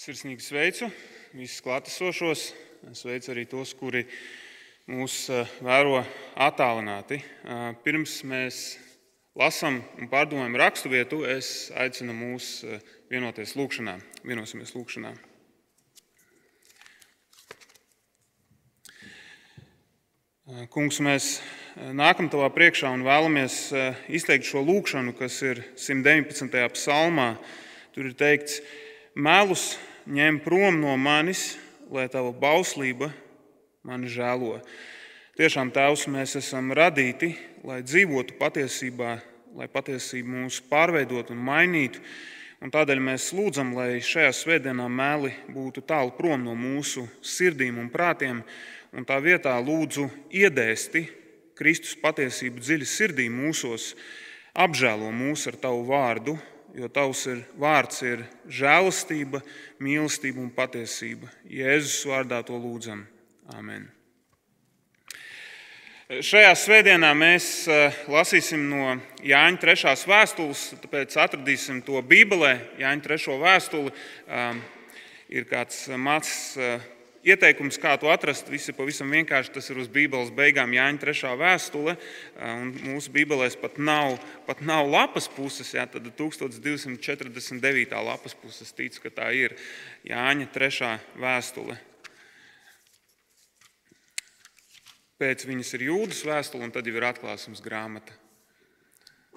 Sirsnīgi sveicu visus klātesošos. Sveicu arī tos, kuri mūs eh, vēro attālināti. Eh, pirms mēs lasām un pārdomājam raksturvietu, es aicinu mūs eh, vienoties lūgšanā. Vienosimies lūgšanā. Kungs, mēs nākam tavā priekšā un vēlamies izteikt šo lūgšanu, kas ir 119. psalmā. Tur ir teikts, melus ņem prom no manis, lai tava bauslība mani žēlo. Tiešām, Tēvs, mēs esam radīti, lai dzīvotu patiesībā, lai patiesība mūs pārveidotu un mainītu. Un tādēļ mēs lūdzam, lai šajā svētdienā mēli būtu tālu prom no mūsu sirdīm un prātiem, un tā vietā lūdzu iedēsti Kristus patiesību dziļi sirdī mūsos, apžēlo mūs ar tavu vārdu, jo tavs ir, vārds ir žēlastība, mīlestība un patiesība. Jēzus vārdā to lūdzam. Amen. Šajā svētdienā mēs eh, lasīsim no Jāņa 3. vēstules, tāpēc atradīsim to Bībelē, Jāņa 3. vēstuli. Um, ir kāds mazs eh, Ieteikums, kā to atrast, ir pavisam vienkārši. Tas ir uz Bībeles beigām Jāņa 3. vēstule. Mūsu Bībelēs pat nav, pat nav lapas puses, jā, tad 1249. lapas puses ticu, ka tā ir Jāņa 3. vēstule. Pēc viņas ir jūdas vēstule, un tad jau ir atklāsmes grāmata.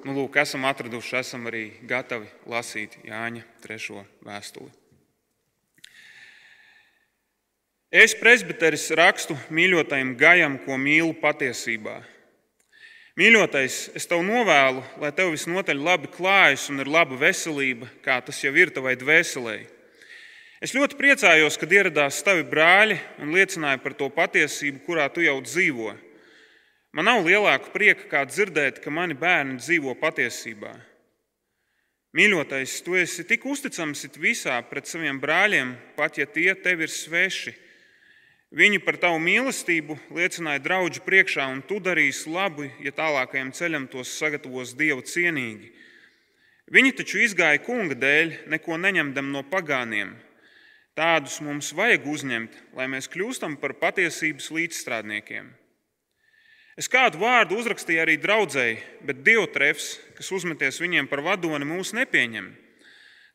Nu, lūk, esam atraduši, esam arī gatavi lasīt Jāņa 3. vēstuli. Es, presbiteris, rakstu mīļotajam gājam, ko mīlu patiesībā. Mīļotais, es tev novēlu, lai tev visnotaļ labi klājas un ir laba veselība, kā tas jau ir tavai dvēselē. Es ļoti priecājos, kad ieradās tavi brāļi un liecināja par to patiesību, kurā tu jau dzīvo. Man nav lielāka prieka, kā dzirdēt, ka mani bērni dzīvo patiesībā. Mīļotais, tu esi tik uzticams visā pret saviem brāļiem, pat ja tie tev ir sveši. Viņi par tavu mīlestību liecināja draugu priekšā, un tu darīsi labu, ja tālākajam ceļam tos sagatavos Dievu cienīgi. Viņi taču izgāja kunga dēļ, neko neņemdam no pagāniem. Tādus mums vajag uzņemt, lai mēs kļūstam par patiesības līdzstrādniekiem. Es kādu vārdu uzrakstīju arī draudzēji, bet Diotrefs, kas uzmeties viņiem par vadoni, mūs nepieņem.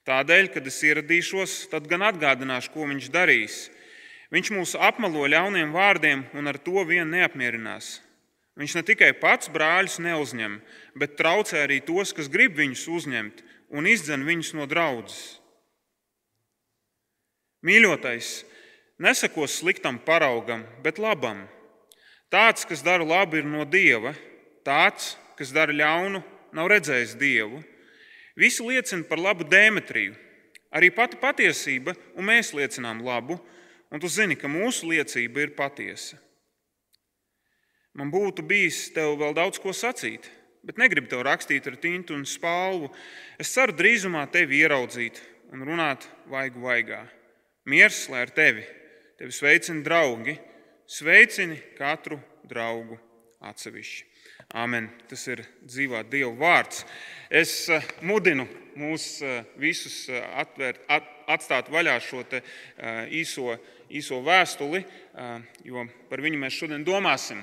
Tādēļ, kad es ieradīšos, tad gan atgādināšu, ko viņš darīs Viņš mūs apmelo ļauniem vārdiem un ar to vien neapmierinās. Viņš ne tikai pats brāļus neuzņem, bet traucē arī tos, kas grib viņus uzņemt un izdzen viņus no draudzes. Mīļotais, nesakos sliktam paraugam, bet labam. Tāds, kas dara labu, ir no dieva, tāds, kas dara ļaunu, nav redzējis dievu. Visi liecina par labu Dēmetriju, arī pati patiesība, un mēs liecinām labu un tu zini, ka mūsu liecība ir patiesa. Man būtu bijis tev vēl daudz ko sacīt, bet negribu tev rakstīt ar tintu un spalvu. Es ceru drīzumā tevi ieraudzīt un runāt vaigu vaigā. Miers, lai ar tevi, tevi sveicina draugi, sveicini katru draugu atsevišķi. Amen. Tas ir dzīvā Dieva vārds. Es eh, mudinu mūs eh, visus eh, atvērt, atstāt vaļā šo īso īso vēstuli, jo par viņu mēs šodien domāsim.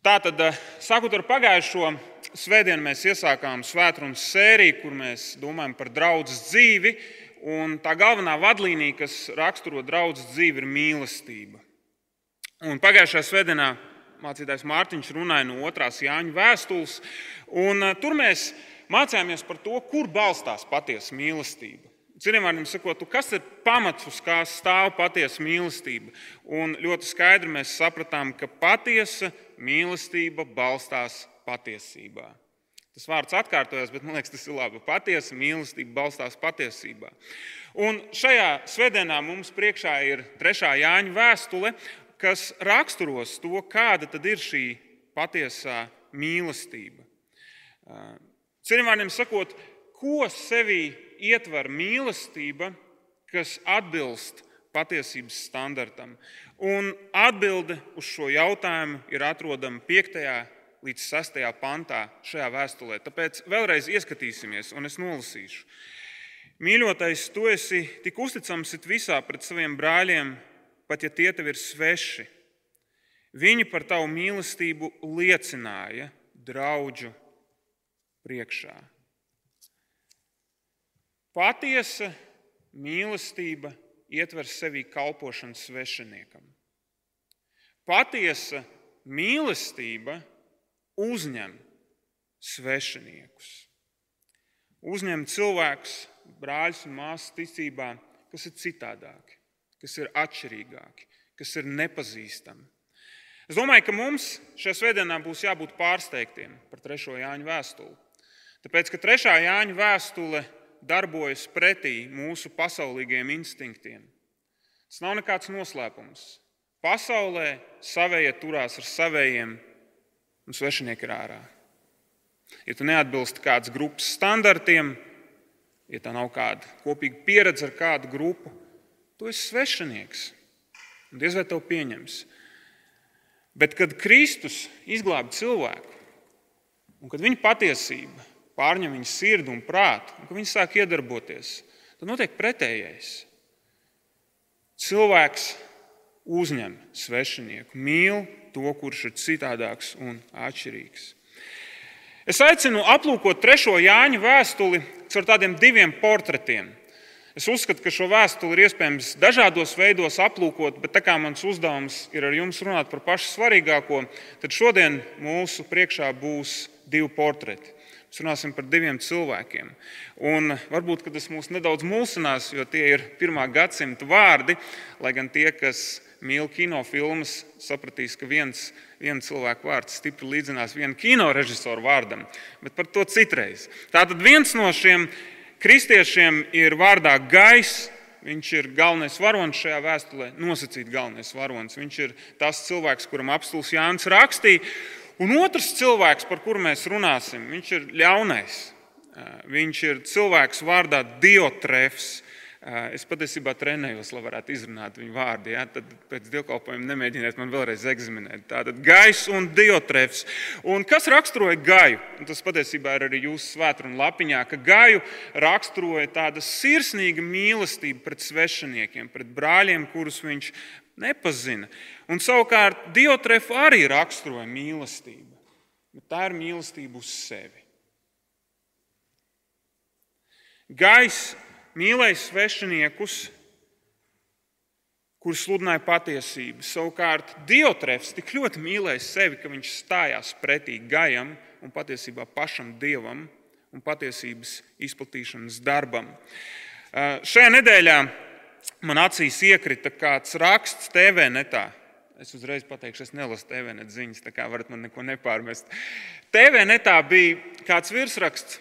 Tātad, sākot ar pagājušo svētdienu, mēs iesākām svētdienas sēriju, kur mēs domājam par draugu dzīvi. Un tā galvenā vadlīnija, kas raksturo draugu dzīvi, ir mīlestība. Un pagājušajā svētdienā mācītājs Mārtiņš runāja no otrās Jāņa vēstules, tur mēs mācījāmies par to, kur balstās patiesa mīlestība. Citiem vārdiem sakot, kas ir pamats, uz kā stāv patiesa mīlestība? Un ļoti skaidri mēs sapratām, ka patiesa mīlestība balstās patiesībā. Tas vārds atkārtojas, bet man liekas, tas ir labi. Patiesa mīlestība balstās patiesībā. Un šajā svētdienā mums priekšā ir trešā Jāņa vēstule, kas raksturos to, kāda tad ir šī patiesā mīlestība. Citiem vārdiem sakot, ko sevī ietver mīlestība, kas atbilst patiesības standartam. Un atbilde uz šo jautājumu ir atrodama 5. līdz 6. pantā šajā vēstulē. Tāpēc vēlreiz ieskatīsimies, un es nolasīšu. Mīļotais, tu esi tik uzticams visā pret saviem brāļiem, pat ja tie tev ir sveši. Viņi par tavu mīlestību liecināja draugu priekšā. Patiesa mīlestība ietver sevī kalpošanu svešiniekam. Patiesa mīlestība uzņem svešiniekus. Uzņem cilvēkus, brāļus un māsas ticībā, kas ir citādāki, kas ir atšķirīgāki, kas ir nepazīstami. Es domāju, ka mums šajā svētdienā būs jābūt pārsteigtiem par trešo Jāņu vēstuli. Tāpēc, ka trešā Jāņa vēstule darbojas pretī mūsu pasaulīgiem instinktiem. Tas nav nekāds noslēpums. Pasaulē savējie turās ar savējiem, un svešinieki ir ārā. Ja tu neatbilsti kādas grupas standartiem, ja tā nav kāda kopīga pieredze ar kādu grupu, tu esi svešinieks. Un diez vai tev pieņems. Bet kad Kristus izglāba cilvēku, un kad viņa patiesība pārņem viņa sirdi un prātu, un ka viņi sāk iedarboties, tad notiek pretējais. Cilvēks uzņem svešinieku, mīl to, kurš ir citādāks un atšķirīgs. Es aicinu aplūkot trešo Jāņa vēstuli ar tādiem diviem portretiem. Es uzskatu, ka šo vēstuli ir iespējams dažādos veidos aplūkot, bet tā kā mans uzdevums ir ar jums runāt par pašu svarīgāko, tad šodien mūsu priekšā būs divi portreti. Mēs runāsim par diviem cilvēkiem. Un varbūt tas mūs nedaudz mulsinās, jo tie ir pirmā gadsimta vārdi. Lai gan tie, kas mīl kinofilmas, sapratīs, ka viens, viens cilvēks vārds stipri līdzinās vienam kinorežisoru vārdam, bet par to citreiz. Tātad viens no šiem kristiešiem ir vārdā Gais. Viņš ir galvenais varonis šajā vēstulē, nosacīt galvenais varonis. Viņš ir tas cilvēks, kuram apstults Jānis rakstīja. Un otrs cilvēks, par kuru mēs runāsim, viņš ir ļaunais. Viņš ir cilvēks vārdā Diotrefs. Es patiesībā trenējos, lai varētu izrunāt viņu vārdu. Ja? Tad pēc dievkalpojuma nemēģiniet man vēlreiz eksaminēt. Tātad gaiss un diotrefs. Un kas raksturoja gaju? Un tas patiesībā ir arī jūsu svētkrājuma lapiņā, ka gaju raksturoja tāda sirsnīga mīlestība pret svešiniekiem, pret brāļiem, kurus viņš nepazina. Un savukārt Diotrefu arī raksturoja mīlestība, bet tā ir mīlestība uz sevi. Gais mīlēja svešiniekus, kurus sludināja patiesību. Savukārt Diotrefs tik ļoti mīlēja sevi, ka viņš stājās pretī Gajam un patiesībā pašam Dievam un patiesības izplatīšanas darbam. Šajā nedēļā man acīs iekrita kāds raksts TV netā. Es uzreiz pateikšu, es nelasu TV net ziņas, tā kā varat man neko nepārmest. TV netā bija kāds virsraksts,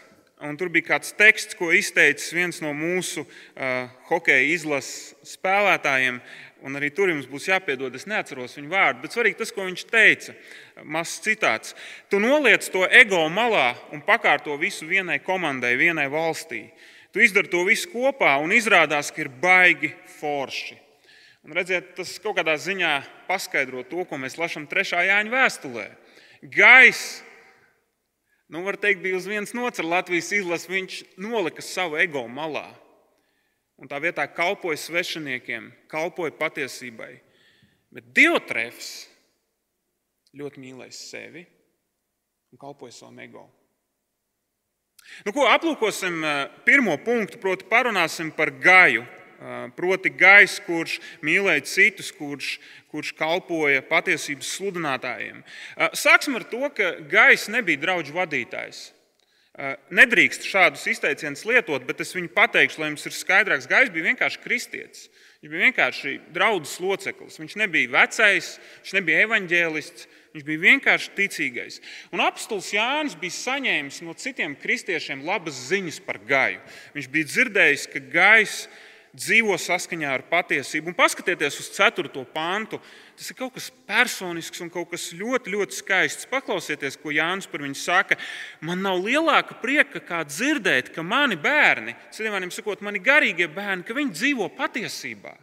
un tur bija kāds teksts, ko izteicis viens no mūsu uh, hokeja izlases spēlētājiem. Un arī tur jums būs jāpiedod, es neatceros viņu vārdu, bet svarīgi tas, ko viņš teica. Mazs citāts. Tu noliec to ego malā un pakārto visu vienai komandai, vienai valstī. Tu izdari to visu kopā un izrādās, ka ir baigi forši. Un redziet, tas kaut kādā ziņā paskaidro to, ko mēs lasām 3. Jāņa vēstulē. Gaiss, nu, var teikt, bija uz vienas nots ar Latvijas izlasi, viņš nolika savu ego malā. Un tā vietā kalpoja svešiniekiem, kalpoja patiesībai. Bet Diotrefs ļoti mīlēja sevi un kalpoja savam ego. Nu, ko aplūkosim pirmo punktu, proti, parunāsim par gaju. Proti, gais, kurš mīlēja citus, kurš, kurš kalpoja patiesības sludinātājiem. Sāksim ar to, ka gais nebija draugu vadītājs. Nedrīkst šādus izteicienus lietot, bet es viņu pateikšu, lai jums ir skaidrāks. Gais bija vienkārši kristietis. Viņš bija vienkārši draugs loceklis. Viņš nebija vecais, viņš nebija evaņģēlists, Viņš bija vienkārši ticīgais. Un apstults Jānis bija saņēmis no citiem kristiešiem labas ziņas par gaju. Viņš bija dzirdējis, ka gais dzīvo saskaņā ar patiesību. Un paskatieties uz 4. pāntu. Tas ir kaut kas personisks un kaut kas ļoti, ļoti skaists. Paklausieties, ko Jānis par viņu saka. Man nav lielāka prieka, kā dzirdēt, ka mani bērni, citiem vārdiem sakot, mani garīgie bērni, ka viņi dzīvo patiesībā.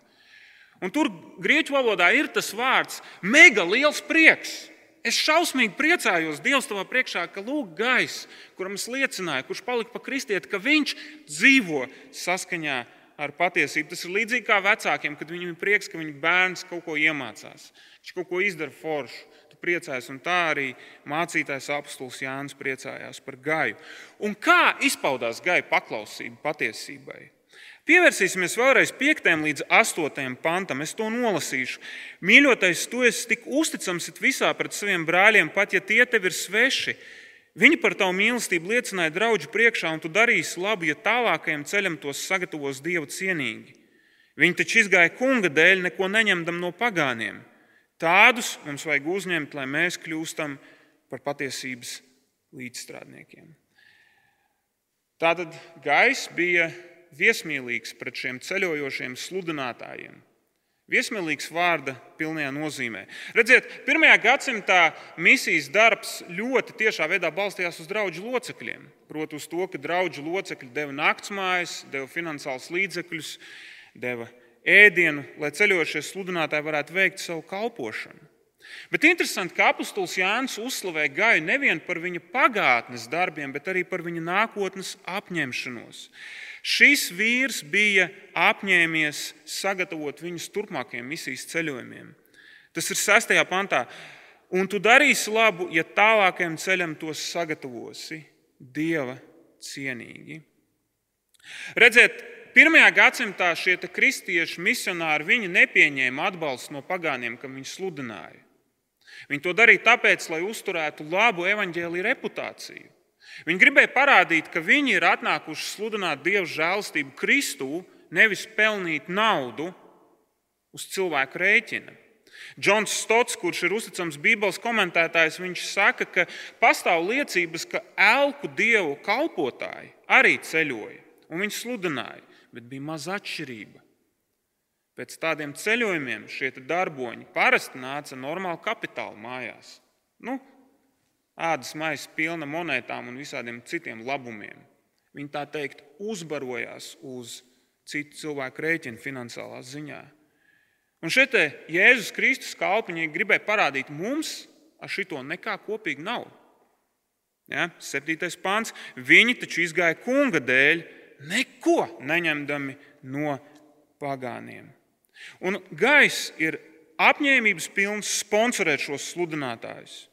Un tur grieķu valodā ir tas vārds mega liels prieks Es šausmīgi priecājos Dievs tavā priekšā, ka lūk, gaiss, kuram es liecināju, kurš palika pa kristieti, ka viņš dzīvo saskaņā ar patiesību. Tas ir līdzīgi kā vecākiem, kad viņiem ir prieks, ka viņu bērns kaut ko iemācās, viņš kaut ko izdara foršu. Tu priecājies, un tā arī mācītājs apstults Jānis priecājās par gaju. Un kā izpaudās gaja paklausība patiesībai? Pievērsīsimies vēlreiz 5. līdz 8. pantam. Es to nolasīšu. Mīļotais, tu esi tik uzticams visā pret saviem brāļiem, pat ja tie tev ir sveši. Viņi par tavu mīlestību liecināja draugu priekšā, un tu darīsi labu, ja tālākajam ceļam tos sagatavos Dievu cienīgi. Viņi taču izgāja kunga dēļ, neko neņemdam no pagāniem. Tādus mums vajag uzņemt, lai mēs kļūstam par patiesības līdzstrādniekiem. Tātad gaiss bija viesmīlīgs pret šiem ceļojošiem sludinātājiem. Viesmīlīgs vārda pilnajā nozīmē. Redziet, pirmajā gadsimtā misijas darbs ļoti tiešā veidā balstījās uz draugu locekļiem. Proti, uz to, ka draugu locekļi deva naktsmājas, deva finansiālus līdzekļus, deva ēdienu, lai ceļojošie sludinātāji varētu veikt savu kalpošanu. Bet interesanti, ka apustulis Jānis uzslavē Gaju nevien par viņa pagātnes darbiem, bet arī par viņa nākotnes apņemšanos. Šis vīrs bija apņēmies sagatavot viņus turpmākajiem misijas ceļojumiem. Tas ir 6. pantā. Un tu darīsi labu, ja tālākajam ceļam tos sagatavosi dieva cienīgi. Redziet, pirmajā gadsimtā šie kristieši misionāri nepieņēma atbalstu no pagāniem, kam viņi sludināja. Viņi to darīja tāpēc, lai uzturētu labu evaņģēlīju reputāciju. Viņi gribēja parādīt, ka viņi ir atnākuši sludināt Dieva žēlstību Kristū, nevis pelnīt naudu uz cilvēku rēķina. Džons Stots, kurš ir uzticams Bībeles komentētājs, viņš saka, ka pastāv liecības, ka elku dievu kalpotāji arī ceļoja un viņi sludināja, bet bija maza atšķirība. Pēc tādiem ceļojumiem šie darboņi parasti nāca normāli kapitāla mājās. Nu, ādas maisa pilna monētām un visādiem citiem labumiem. Viņi tā teikt uzbarojās uz citu cilvēku rēķinu finansiālā ziņā. Un šeit Jēzus Kristus kalpiņi gribēja parādīt mums, ar šito nekā kopīgi nav. Ja? Septītais pāns. Viņi taču izgāja kunga dēļ, neko neņemdami no pagāniem. Un gaiss ir apņēmības pilns sponsorēt šos sludinātājus.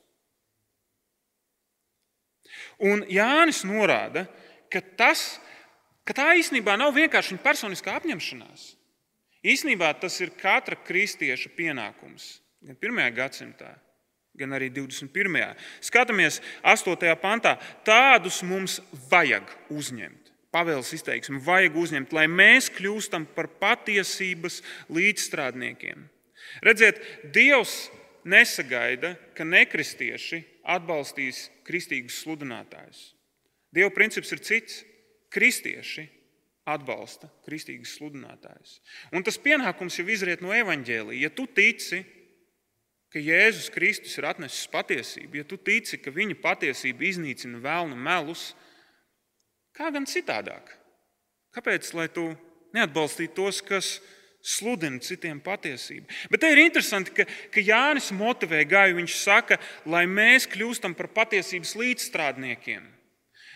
Un Jānis norāda, ka, tas, ka tā īstenībā nav vienkārši viņa personiskā apņemšanās. Īsnībā tas ir katra kristieša pienākums. Gan 1. gadsimtā, gan arī 21. Skatāmies 8. pantā. Tādus mums vajag uzņemt. Pavēles izteiksme vajag uzņemt, lai mēs kļūstam par patiesības līdzstrādniekiem. Redziet, Dievs nesagaida, ka nekristieši atbalstīs kristīgus sludinātājus. Dieva princips ir cits. Kristieši atbalsta kristīgus sludinātājus. Un tas pienākums jau izriet no evaņģēlīja. Ja tu tici, ka Jēzus Kristus ir atnesis patiesību, ja tu tici, ka viņa patiesība iznīcina vēlnu melus, kā gan citādāk? Kāpēc lai tu neatbalstītu tos, kas sludina citiem patiesību. Bet te ir interesanti, ka, ka Jānis motivē gāju. Viņš saka, lai mēs kļūstam par patiesības līdzstrādniekiem.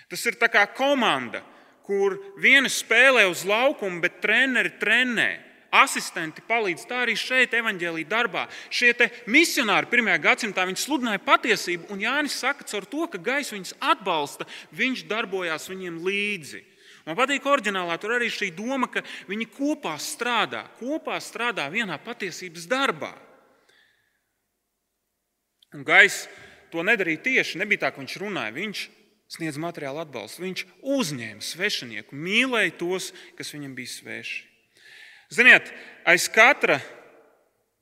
Tas ir kā komanda, kur viena spēlē uz laukuma, bet treneri trenē. Asistenti palīdz. Tā arī šeit, evanģēlīja darbā. Šie misionāri pirmajā gadsimtā sludināja patiesību, un Jānis saka, caur to, ka gaisa viņus atbalsta, viņš darbojās viņiem līdzi. Man patīk oriģinālā tur arī šī doma, ka viņi kopā strādā, kopā strādā vienā patiesības darbā. Un Gais to nedarīja tieši. Nebija tā, ka viņš runāja. Viņš sniedz materiālu atbalstu. Viņš uzņēma svešinieku, mīlēja tos, kas viņam bija sveši. Ziniet, aiz katra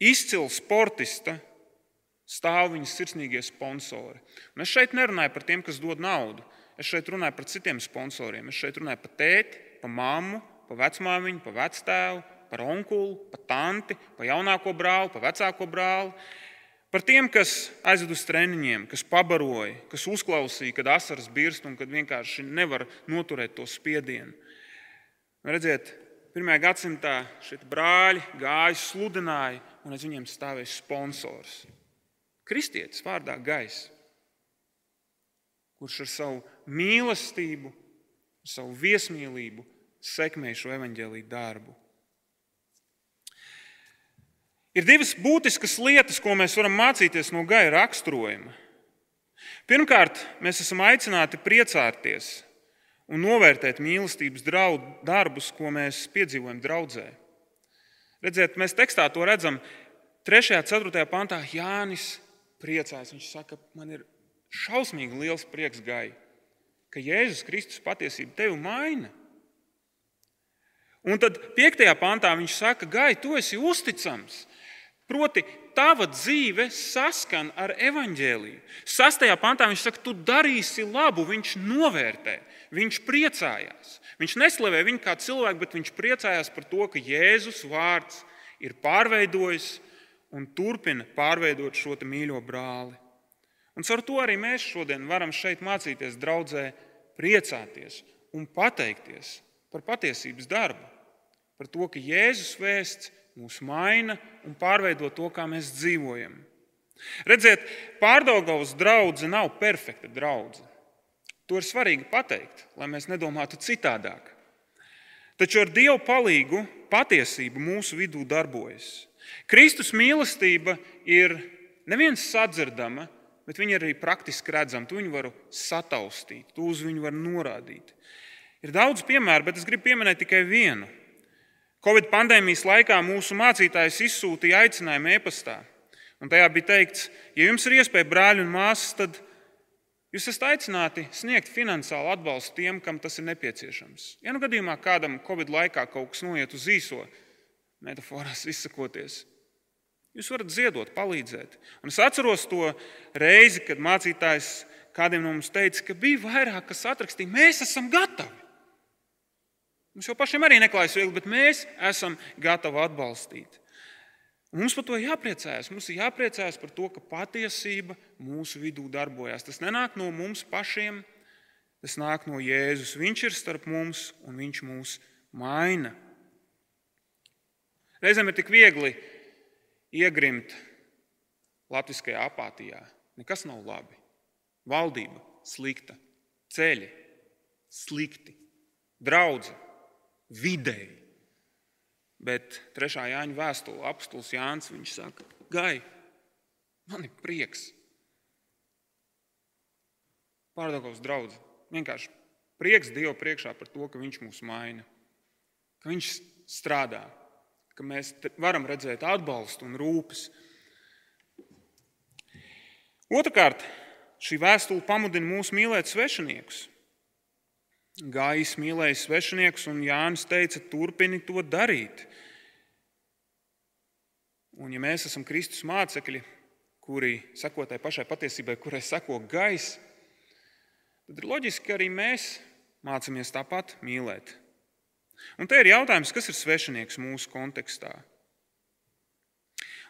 izcila sportista stāv viņas sirsnīgie sponsori. Un es šeit nerunāju par tiem, kas dod naudu. Es šeit runāju par citiem sponsoriem. Es šeit runāju par tēti, par mammu, par vecmāmiņu, par vectēvu, par onkuli, par tanti, par jaunāko brāli, par vecāko brāli. Par tiem, kas aizved uz treniņiem, kas pabaroja, kas uzklausīja, kad asaras birst un kad vienkārši nevar noturēt to spiedienu. Redziet, pirmajā gadsimtā šie brāļi gāja, sludināja, un aiz viņiem stāvēja sponsors. kristietis vārdā gaisa, kurš ar savu mīlestību, ar savu viesmīlību sekmē šo evaņģēlīju darbu. Ir divas būtiskas lietas, ko mēs varam mācīties no gaja raksturojuma. Pirmkārt, mēs esam aicināti priecāties un novērtēt mīlestības darbus, ko mēs piedzīvojam draudzē. Redziet, mēs tekstā to redzam 3. un 4. pantā. Jānis priecājas. Viņš saka, man ir šausmīgi liels prieks gai, ka Jēzus Kristus patiesība tevi maina. Un tad 5. pantā viņš saka, gai, tu esi uzticams. Proti, tava dzīve saskan ar evaņģēliju. Sastajā pantā viņš saka, tu darīsi labu, viņš novērtē, viņš priecājās. Viņš neslavē viņu kā cilvēku, bet viņš priecājās par to, ka Jēzus vārds ir pārveidojis un turpina pārveidot šo mīļo brāli. Un ar to arī mēs šodien varam šeit mācīties, draudzē, priecāties un pateikties par patiesības darbu, par to, ka Jēzus vēsts mūs maina un pārveido to, kā mēs dzīvojam. Redziet, pārdaugavas draudzene nav perfekta draudzene. To ir svarīgi pateikt, lai mēs nedomātu citādāk. Taču ar Dievu palīdzību patiesība mūsu vidū darbojas. Kristus mīlestība ir neviens sadzirdama, bet viņa ir arī praktiski redzama. Tu viņu vari sataustīt, tu uz viņu vari norādīt. Ir daudz piemēru, bet es gribu pieminēt tikai vienu. Covid pandēmijas laikā mūsu mācītājs izsūtīja aicinājumu e-pastā. Un tajā bija teikts, ja jums ir iespēja brāļi un māsas, tad jūs esat aicināti sniegt finansiālu atbalstu tiem, kam tas ir nepieciešams. Ja nu gadījumā kādam Covid laikā kaut kas noiet uz īso, metaforās izsakoties, jūs varat ziedot, palīdzēt. Un es atceros to reizi, kad mācītājs kādiem no mums teica, ka bija vairāk, kas atrakstīja, mēs esam gatavi. Mums jau pašiem arī neklājas viegli, bet mēs esam gatavi atbalstīt. Un mums par to jāpriecājas. Mums ir jāpriecājas par to, ka patiesība mūsu vidū darbojas. Tas nenāk no mums pašiem, tas nāk no Jēzus. Viņš ir starp mums un viņš mūs maina. Reizēm ir tik viegli iegrimt latviskajā apātijā. Nekas nav labi. Valdība slikta, ceļi slikti, draudzene vidēji. Bet trešā Jāņa vēstule, apstults Jānis, viņš saka, gai, man ir prieks. Pārdagos draugs. Vienkārši prieks Dievu priekšā par to, ka Viņš mūs maina, ka Viņš strādā, ka mēs varam redzēt atbalstu un rūpes. Otrakārt, šī vēstule pamudina mūs mīlēt svešiniekus. Gājis mīlēja svešiniekus, un Jānis teica, turpini to darīt. Un, ja mēs esam Kristus mācekļi, kuri seko tai pašai patiesībai, kurai seko gaisa, tad ir loģiski, ka arī mēs mācāmies tāpat mīlēt. Un te ir jautājums, kas ir svešinieks mūsu kontekstā?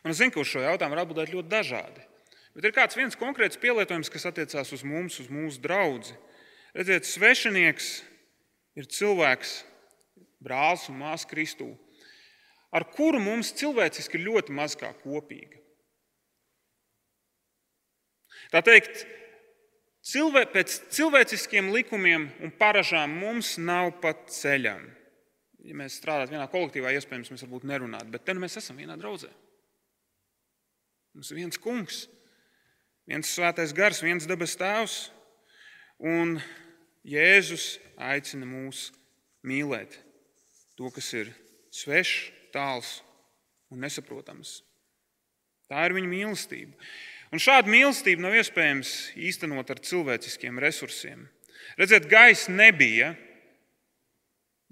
Un es zinu, ka uz šo jautājumu var atbildēt ļoti dažādi. Bet ir kāds viens konkrēts pielietojums, kas attiecās uz mums, uz mūsu draugu. Redziet, svešinieks ir cilvēks, brālis un māsa Kristū, ar kuru mums cilvēciski ir ļoti maz kā kopīga. Tā teikt, cilvē, pēc cilvēciskiem likumiem un paražām mums nav pat ceļam. Ja mēs strādājam vienā kolektīvā, iespējams, mēs varbūt nerunātu, bet te nu mēs esam vienā draudzē. Mums ir viens kungs, viens svētais gars, viens debes tēvs. Un Jēzus aicina mūs mīlēt to, kas ir svešs, tāls un nesaprotams. Tā ir viņa mīlestība. Un šādu mīlestību nav iespējams īstenot ar cilvēciskiem resursiem. Redziet, gaisa nebija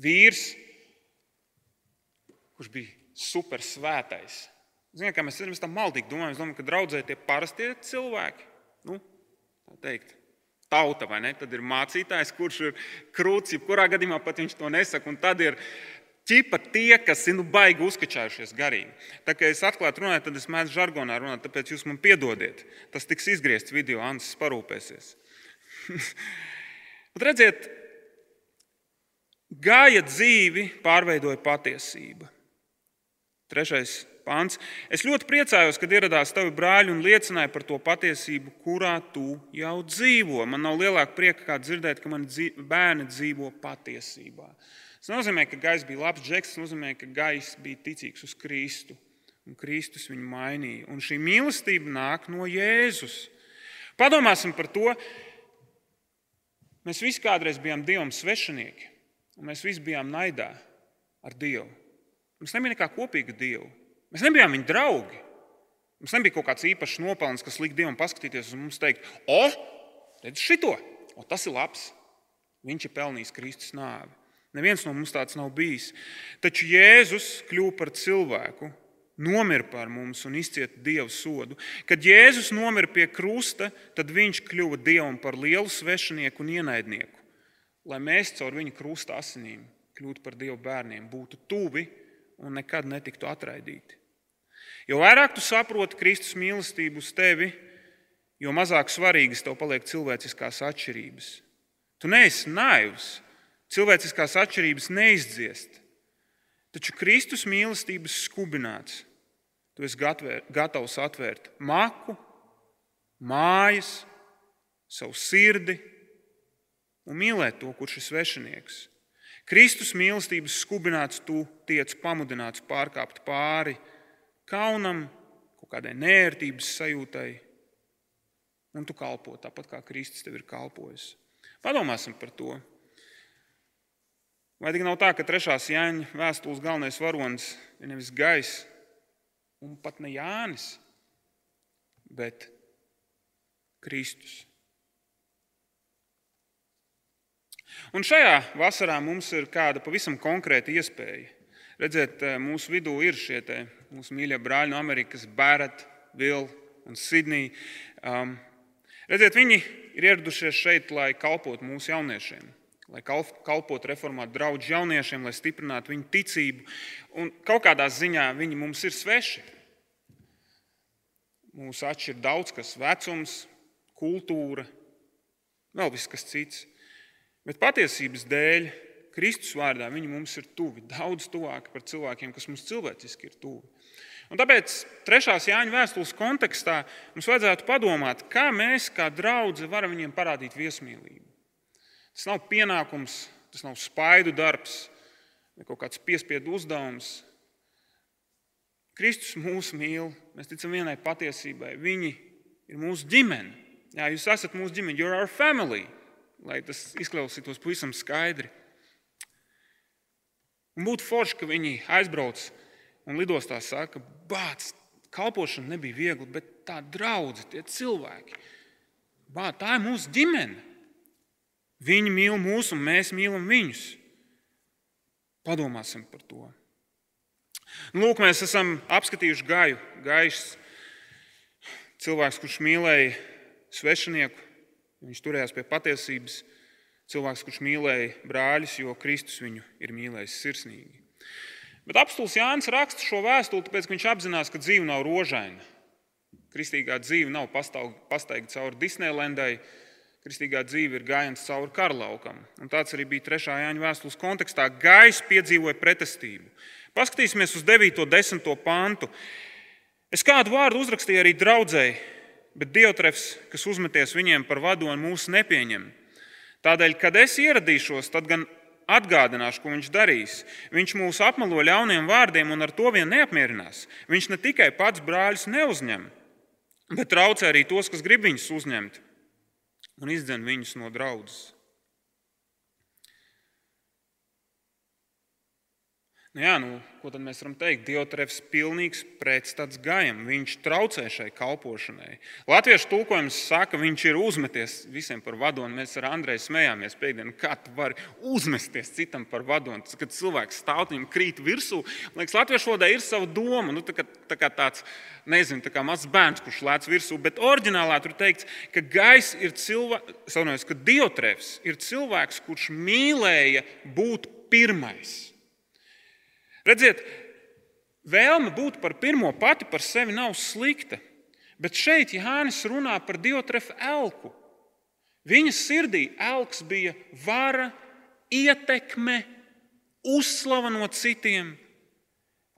vīrs, kurš bija super svētais. Ziniet, kā mēs, tam maldīgi domājam, domājam, ka draudzē tie parastie cilvēki. Nu, tā teikt, tauta, vai ne? Tad ir mācītājs, kurš ir krūts, jebkurā gadījumā pat viņš to nesaka. Un tad ir ķipa tie, kas ir nu, baigi uzkačājušies garīgi. Tā kā es atklāti runāju, tad es mēdzu žargonā runāt, tāpēc jūs man piedodiet. Tas tiks izgriezts video, Ansis parūpēsies. Bet redziet, gāja dzīvi, pārveidoja patiesība. Trešais pāns. Es ļoti priecājos, kad ieradās tavi brāļi un liecināja par to patiesību, kurā tu jau dzīvo. Man nav lielāka prieka, kā dzirdēt, ka mani bērni dzīvo patiesībā. Tas nozīmē, ka Gais bija labs džeks, tas nozīmē, ka Gais bija ticīgs uz Kristu. Un Kristus viņu mainīja. Un šī mīlestība nāk no Jēzus. Padomāsim par to. Mēs visi kādreiz bijām Dievam svešinieki, un mēs visi bijām naidā ar Dievu. Mums nebija nekā kopīga Dievu. Mēs nebijām viņa draugi. Mums nebija kaut kāds īpašs nopelns, kas likt Dievam paskatīties uz mums un teikt, o, redz šito, o, tas ir labs. Viņš ir pelnījis Kristus nāvi. Neviens no mums tāds nav bijis. Taču Jēzus kļuva par cilvēku, nomira par mums un izcieta Dieva sodu. Kad Jēzus nomira pie krusta, tad viņš kļuva Dievam par lielu svešinieku un ienaidnieku. Lai mēs caur viņa krusta asinīm kļūtu par Dieva bērniem, būtu tuvi un nekad netiktu atraidīti. Jo vairāk tu saproti Kristus mīlestību uz tevi, jo mazāk svarīgas tev paliek cilvēciskās atšķirības. Tu neesi naivs, cilvēciskās atšķirības neizdziest. Taču Kristus mīlestības skubināts. Tu esi gatavs atvērt maku, mājas, savu sirdi un mīlēt to, kurš ir svešinieks. Kristus mīlestības skubināts, tu tiec pamudināts pārkāpt pāri kaunam, kaut kādai nērtības sajūtai, un tu kalpo tāpat kā Kristus tev ir kalpojis. Padomāsim par to. Vai tik nav tā, ka trešās Jāņa vēstules galvenais varonis ir nevis gaiss, un pat ne Jānis, bet Kristus? Un šajā vasarā mums ir kāda pavisam konkrēta iespēja. Redziet, mūsu vidū ir šie te, mūsu mīļie brāļi no Amerikas, Bērta, Vila un Sidnija. Um, redziet, viņi ir ieradušies šeit, lai kalpotu mūsu jauniešiem lai kalpotu reformātu draugu jauniešiem, lai stiprinātu viņu ticību. Un kaut kādā ziņā viņi mums ir sveši. Mūsu atšķir daudz kas - vecums, kultūra, vēl viss kas cits. Bet patiesības dēļ, Kristus vārdā, viņi mums ir tuvi, daudz tuvāki par cilvēkiem, kas mums cilvēciski ir tuvi. Un tāpēc trešās Jāņa vēstules kontekstā mums vajadzētu padomāt, kā mēs, kā draugi, varam viņiem parādīt viesmīlību. Tas nav pienākums, tas nav spaidu darbs vai kaut kāds piespiedu uzdevums. Kristus mūs mīl, mēs ticam vienai patiesībai. Viņi ir mūsu ģimene. Jā, jūs esat mūsu ģimene, you're our family, lai tas izklausītos pavisam skaidri. Un būtu forši, ka viņi aizbrauc un lidostā saka, bāc, kalpošana nebija viegla, bet tā draudzene, tie cilvēki, bāc, tā ir mūsu ģimene. Viņi mīl mūs, un mēs mīlam viņus. Padomāsim par to. Nu, lūk, mēs esam apskatījuši gaju, gaišs cilvēks, kurš mīlēja svešinieku, viņš turējās pie patiesības, cilvēks, kurš mīlēja brāļus, jo Kristus viņu ir mīlējis sirsnīgi. Bet apstults Jānis raksta šo vēstuli, tāpēc, ka viņš apzinās, ka dzīve nav rožaina. Kristīgā dzīve nav pastaigta cauri Disnelandai, Kristīgā dzīve ir gājiens cauri karlaukam. Un tāds arī bija trešā Jāņa vēstules kontekstā. Gājs piedzīvoja pretestību. Paskatīsimies uz 9. un 10. pantu. Es kādu vārdu uzrakstīju arī draudzēji, bet Diotrefs, kas uzmeties viņiem par vadoni, mūs nepieņem. Tādēļ, kad es ieradīšos, tad gan atgādināšu, ko viņš darīs. Viņš mūs apmelo ļauniem vārdiem un ar to vien neapmierinās. Viņš ne tikai pats brāļus neuzņem, bet traucē arī tos, kas grib viņus uzņemt un izdzen viņus no draudzes. Nu jā, nu, ko tad mēs varam teikt? Diotrefs ir pilnīgs pretstats gājam. Viņš traucē šai kalpošanai. Latviešu tulkojums saka, viņš ir uzmeties visiem par vadoni. Mēs ar Andreju smējāmies pēkdienā, kā tu vari uzmesties citam par vadoni. Kad cilvēks stāv un krīt virsū, man liekas, latviešu valodā ir sava doma. Nu, tā kā, tā kā tāds, nezinu, tā kā mazs bērns, kurš lēc virsū, bet oriģinālā tur teikts, ka gaiss ir cilvēks, ka Diotrefs ir cilvēks, kurš mīlēja būt pirmais. Redziet, vēlme būt par pirmo pati par sevi nav slikta. Bet šeit Jānis runā par Diotrefu elku. Viņa sirdī elks bija vara, ietekme, uzslava no citiem.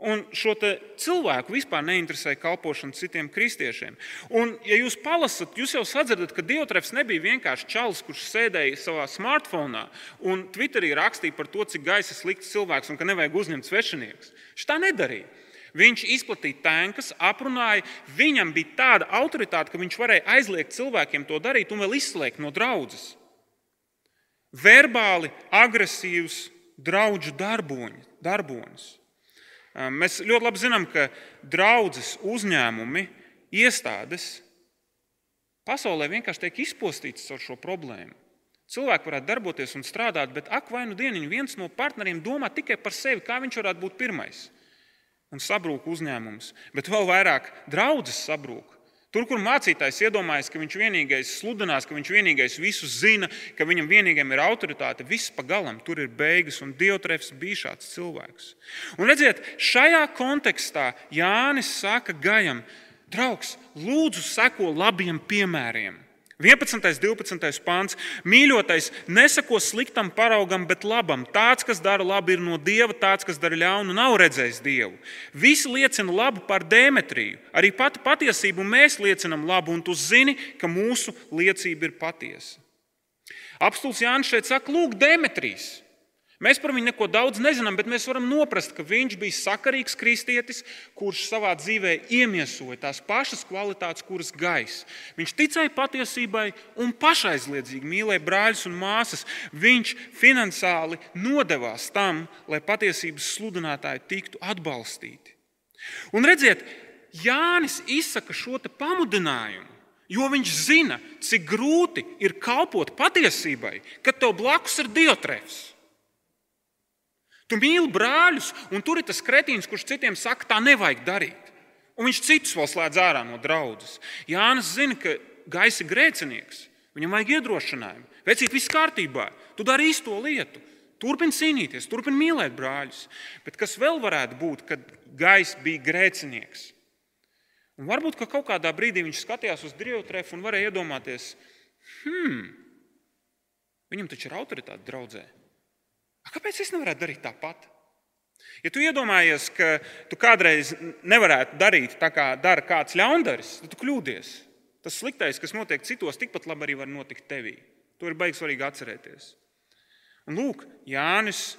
Un šo cilvēku vispār neinteresē kalpošana citiem kristiešiem. Un, ja jūs palasat, jūs jau sadzirdat, ka Diotrefs nebija vienkārši čalis, kurš sēdēja savā smartphone un Twitterī rakstīja par to, cik gaisa slikts cilvēks un ka nevajag uzņemt svešinieks. Viņš tā nedarīja. Viņš izplatīja tankas, aprunāja. Viņam bija tāda autoritāte, ka viņš varēja aizliegt cilvēkiem to darīt un vēl izslēgt no draudzes. Verbāli agresīvs draugu darbonis. Mēs ļoti labi zinām, ka draudzes uzņēmumi, iestādes pasaulē vienkārši tiek izpostītas ar šo problēmu. Cilvēki varētu darboties un strādāt, bet ak, vai nu dienu viens no partneriem domā tikai par sevi, kā viņš varētu būt pirmais. Un sabrūk uzņēmums, bet vēl vairāk draudzes sabrūk. Tur, kur mācītājs iedomājas, ka viņš vienīgais sludinās, ka viņš vienīgais visu zina, ka viņam vienīgajam ir autoritāte, viss pa galam, tur ir beigas, un Diotrefs bija šāds cilvēks. Un redziet, šajā kontekstā Jānis saka Gajam, draugs, lūdzu, seko labiem piemēriem. 11. un 12. pāns. Mīļotais, nesako sliktam paraugam, bet labam. Tāds, kas dara labu, ir no dieva, tāds, kas dara ļaunu, nav redzējis dievu. Visi liecina labu par Demetriju. Arī pati patiesību mēs liecinām labu, un tu zini, ka mūsu liecība ir patiesa. Apstults Jānis šeit saka, lūk, Demetrijs. Mēs par viņu neko daudz nezinām, bet mēs varam noprast, ka viņš bija sakarīgs kristietis, kurš savā dzīvē iemiesoja tās pašas kvalitātes, kuras gaisa. Viņš ticēja patiesībai un pašaizliedzīgi mīlēja brāļus un māsas. Viņš finansiāli nodevās tam, lai patiesības sludinātāji tiktu atbalstīti. Un redziet, Jānis izsaka šo pamudinājumu. Jo viņš zina, cik grūti ir kalpot patiesībai, kad tev blakus ir diotrefs. Tu mīli brāļus, un tur ir tas kretīns, kurš citiem saka, tā nevajag darīt. Un viņš citus vēl slēdz ārā no draudzes. Jānis zina, ka gaisa ir grēcinieks. Viņam vajag iedrošinājumu. Vecīt, viss kārtībā. Tu dari īsto lietu. Turpini cīnīties, turpini mīlēt brāļus. Bet kas vēl varētu būt, kad gaisa bija grēcinieks? Un varbūt ka kaut kādā brīdī viņš skatījās uz Dievtrefu un varēja iedomāties, hmm, viņam taču ir autoritāte draudzē. Kāpēc es nevarētu darīt tāpat? Ja tu iedomājies, ka tu kādreiz nevarētu darīt tā, kā dara kāds ļaundaris, tad tu kļūdies. Tas sliktais, kas notiek citos, tikpat labi arī var notikt tevī. To ir baigi svarīgi atcerēties. Un lūk, Jānis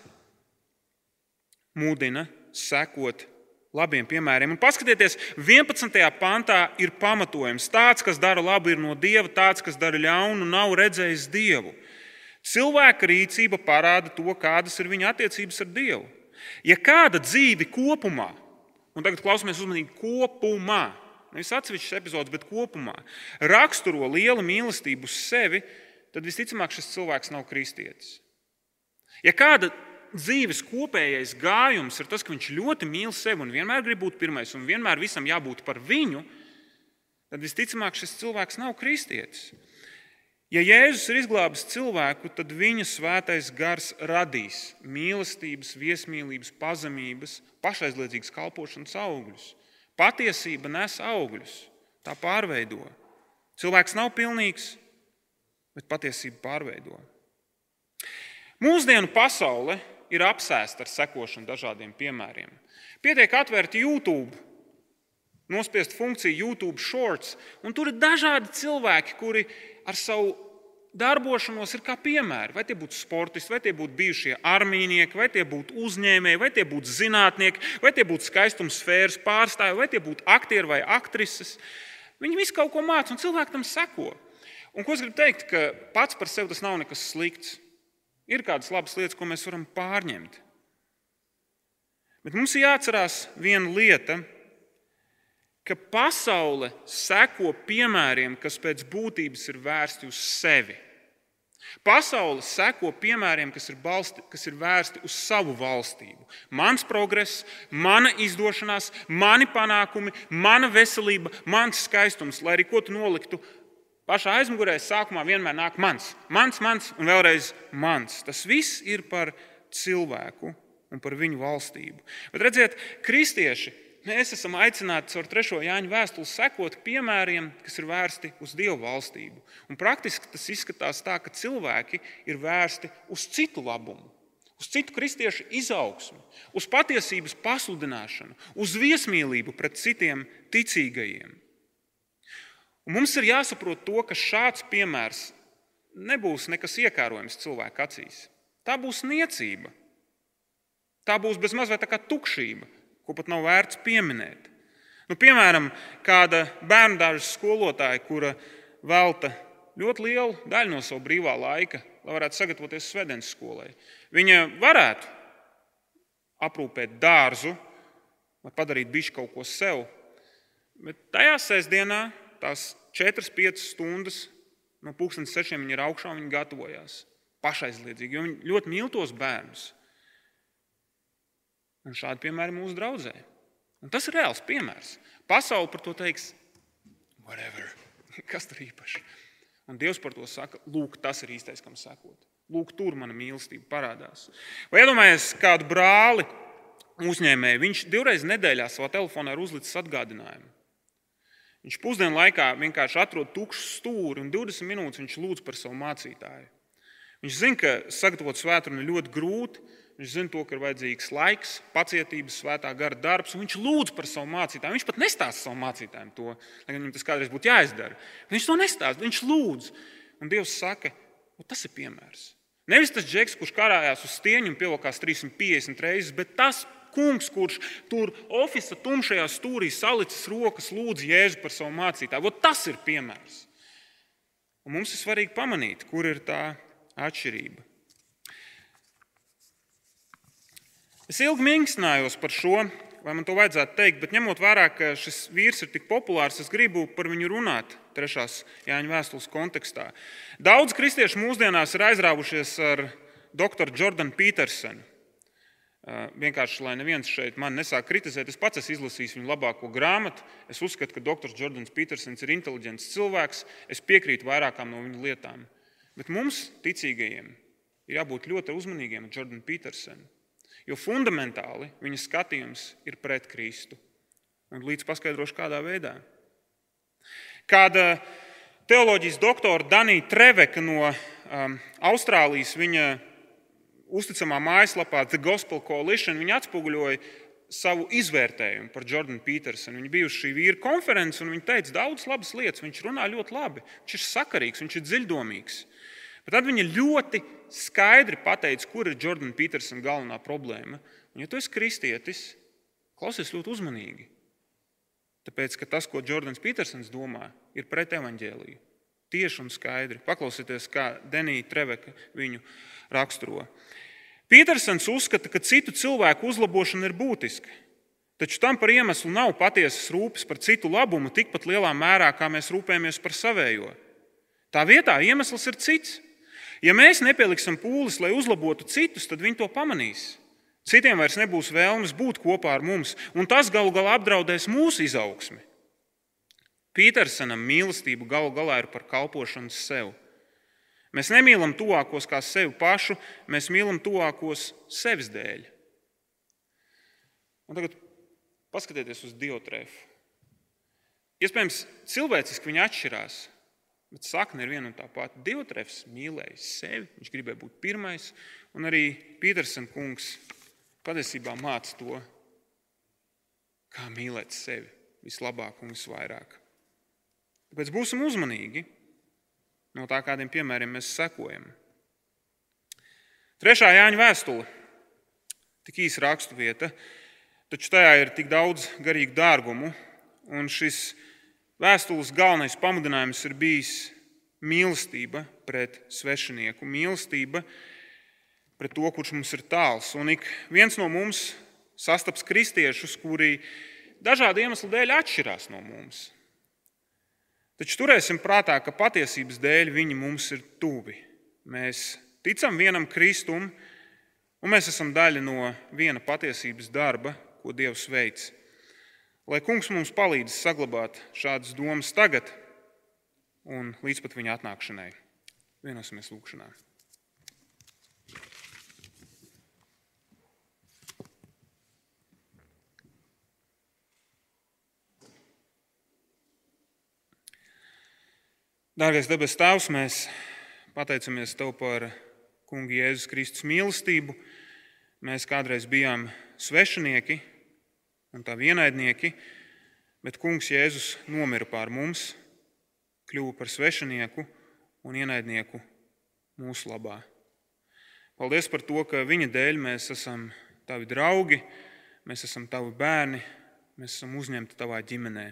mudina sekot labiem piemēriem. Un paskatieties, 11. pantā ir pamatojums. Tāds, kas dara labu, ir no dieva, tāds, kas dara ļaunu, nav redzējis dievu. Cilvēka rīcība parāda to, kādas ir viņa attiecības ar Dievu. Ja kāda dzīve kopumā, un tagad klausāmies uzmanīgi, kopumā, nevis atsevišķas epizodes, bet kopumā, raksturo lielu mīlestību uz sevi, tad visticamāk šis cilvēks nav kristietis. Ja kāda dzīves kopējais gājums ir tas, ka viņš ļoti mīl sevi un vienmēr grib būt pirmais un vienmēr visam jābūt par viņu, tad visticamāk šis cilvēks nav kristietis. Ja Jēzus ir izglābis cilvēku, tad viņa svētais gars radīs mīlestības, viesmīlības, pazemības, pašaizliedzīgas kalpošanas augļus. Patiesība nes augļus, tā pārveido. Cilvēks nav pilnīgs, bet patiesība pārveido. Mūsdienu pasaule ir apsēsta ar sekošanu dažādiem piemēriem. Pietiek atvērt YouTube, nospiest funkciju YouTube Shorts, un tur ir dažādi cilvēki, kuri ar savu darbošanos ir kā piemēri. Vai tie būtu sportisti, vai tie būtu bijušie armijnieki, vai tie būtu uzņēmēji, vai tie būtu zinātnieki, vai tie būtu skaistuma sfēras pārstāvji, vai tie būtu aktieri vai aktrises. Viņi visi kaut ko māca, un cilvēki tam seko. Un, ko es gribu teikt, ka pats par sevi tas nav nekas slikts. Ir kādas labas lietas, ko mēs varam pārņemt. Bet mums ir jāatcerās viena lieta, ka pasaule seko piemēriem, kas pēc būtības ir vērsti uz sevi. Pasaule seko piemēriem, kas ir, balsti, kas ir vērsti uz savu valstību. Mans progress, mana izdošanās, mani panākumi, mana veselība, mans skaistums, lai arī ko tu noliktu pašā aizmugurē, sākumā vienmēr nāk mans, mans, mans un vēlreiz mans. Tas viss ir par cilvēku un par viņu valstību. Bet redziet, kristieši Mēs esam aicināti caur 3. Jāņa vēstuli sekot piemēriem, kas ir vērsti uz Dieva valstību. Un praktiski tas izskatās tā, ka cilvēki ir vērsti uz citu labumu, uz citu kristiešu izaugsmu, uz patiesības pasludināšanu, uz viesmīlību pret citiem ticīgajiem. Un mums ir jāsaprot to, ka šāds piemērs nebūs nekas iekārojams cilvēku acīs. Tā būs niecība. Tā būs bezmaz vai tā kā tukšība, ko pat nav vērts pieminēt. Nu, piemēram, kāda bērnu dārza skolotāja, kura velta ļoti lielu daļu no sava brīvā laika, lai varētu sagatavoties svētdienas skolai. Viņa varētu aprūpēt dārzu, lai padarītu bišķi kaut ko sev, bet tajā sestdienā tās 4-5 stundas no pusdienas sešiem viņa ir augšā un viņa gatavojās pašaizliedzīgi, jo viņa ļoti mīl tos bērnus. Un šādi piemēri mūsu draudzē. Un tas ir reāls piemērs. Pasaule par to teiks, whatever. kas tur īpaši. Un Dievs par to saka, lūk, tas ir īstais, kam sekot. Lūk, tur mana mīlestība parādās. Vai iedomājieties kādu brāli uzņēmēju? Viņš divreiz nedēļā savā telefonā ir uzlicis atgādinājumu. Viņš pusdienu laikā vienkārši atrod tukšu stūri un 20 minūtes viņš lūdz par savu mācītāju. Viņš zina, ka sagatavot svētdienu ir ļoti grūti, Viņš zina, to, ka ir vajadzīgs laiks, pacietības, svētā gara darbs, un viņš lūdz par savu mācītāju. Viņš pat nestāsta savam mācītājam to, lai gan viņam tas kādreiz būtu jāizdara. Viņš to nestāsta, viņš lūdz. Un Dievs saka, tas ir piemērs. Nevis tas džeks, kurš karājās uz stieņa un pievilkās 350 reizes, bet tas kungs, kurš tur oficiālā tumšajā stūrī salicis rokas, lūdz Jēzu par savu mācītāju. Ot, tas ir piemērs. Un mums ir svarīgi pamanīt, kur ir tā atšķirība. Es ilgi minkstinājos par šo, vai man to vajadzētu teikt, bet ņemot vērā, ka šis vīrs ir tik populārs, es gribu par viņu runāt trešās Jāņa vēstules kontekstā. Daudz kristiešu mūsdienās ir aizrāvušies ar doktoru Jordanu Petersonu. Vienkārši, lai neviens šeit man nesāk kritizēt, es pats esmu izlasījis viņa labāko grāmatu. Es uzskatu, ka doktors Jordans Petersons ir inteliģents cilvēks. Es piekrītu vairākām no viņa lietām. Bet mums, ticīgajiem, ir jābūt ļoti uzmanīgiem ar Jordanu Petersonu. Jo fundamentāli viņa skatījums ir pret Kristu. Un līdz paskaidrošu, kādā veidā. Kāda teoloģijas doktora Danija Treveka no um, Austrālijas, viņa uzticamā mājaslapā The Gospel Coalition, viņa atspoguļoja savu izvērtējumu par Jordanu Petersonu. Viņa bija uz šī vīra konferences, un viņa teica daudz labas lietas. Viņš runā ļoti labi, viņš ir sakarīgs, viņš ir dziļdomīgs. Bet tad viņa ļoti skaidri pateica, kur ir Jordana Petersona galvenā problēma. Un, ja tu esi kristietis, klausies ļoti uzmanīgi. Tāpēc, ka tas, ko Jordans Petersons domā, ir pret evaņģēliju. Tieši un skaidri. Paklausieties, kā Denija Treveka viņu raksturo. Petersons uzskata, ka citu cilvēku uzlabošana ir būtiska. Taču tam par iemeslu nav patiesas rūpes par citu labumu tikpat lielā mērā, kā mēs rūpējamies par savējo. Tā vietā iemesls ir cits. Ja mēs nepieliksim pūles, lai uzlabotu citus, tad viņi to pamanīs. Citiem vairs nebūs vēlmes būt kopā ar mums, un tas galu galā apdraudēs mūsu izaugsmi. Pītersonam mīlestība galu galā ir par kalpošanu sev. Mēs nemīlam tuvākos kā sevi pašu, mēs mīlam tuvākos sevis dēļ. Un tagad paskatieties uz Diotrēfu. Iespējams, cilvēciski viņi atšķirās. Bet sakne ir viena un tā pati. Diotrefs mīlēja sevi, viņš gribēja būt pirmais, un arī Petersona kungs patiesībā māca to, kā mīlēt sevi vislabāk un visvairāk. Tāpēc būsim uzmanīgi no tā, kādiem piemēriem mēs sekojam. Trešā Jāņa vēstule, tik īsa raksturvieta, taču tajā ir tik daudz garīgu dārgumu, un šis Vēstules galvenais pamudinājums ir bijis mīlestība pret svešinieku, mīlestība pret to, kurš mums ir tāls. Un ik viens no mums sastaps kristiešus, kuri dažādu iemeslu dēļ atšķirās no mums. Taču turēsim prātā, ka patiesības dēļ viņi mums ir tuvi. Mēs ticam vienam Kristum, un mēs esam daļa no viena patiesības darba, ko Dievs veids. Lai kungs mums palīdz saglabāt šādas domas tagad un līdz pat viņa atnākšanai. Vienosimies lūgšanā. Dārgais debes Tēvs, mēs pateicamies Tev par Kunga Jēzus Kristus mīlestību. Mēs kādreiz bijām svešinieki un tā vienaidnieki, bet Kungs Jēzus nomira pār mums, kļuva par svešinieku un ienaidnieku mūsu labā. Paldies par to, ka viņa dēļ mēs esam tavi draugi, mēs esam tavi bērni, mēs esam uzņemti tavā ģimenē.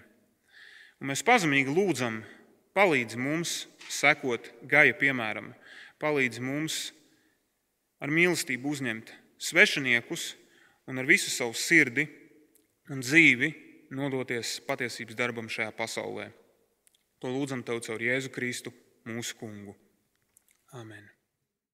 Un mēs pazemīgi lūdzam, palīdzi mums sekot gaja piemēram, palīdzi mums ar mīlestību uzņemt svešiniekus un ar visu savu sirdi un dzīvi nodoties patiesības darbam šajā pasaulē. To lūdzam Tev caur Jēzu Kristu, mūsu Kungu. Amen.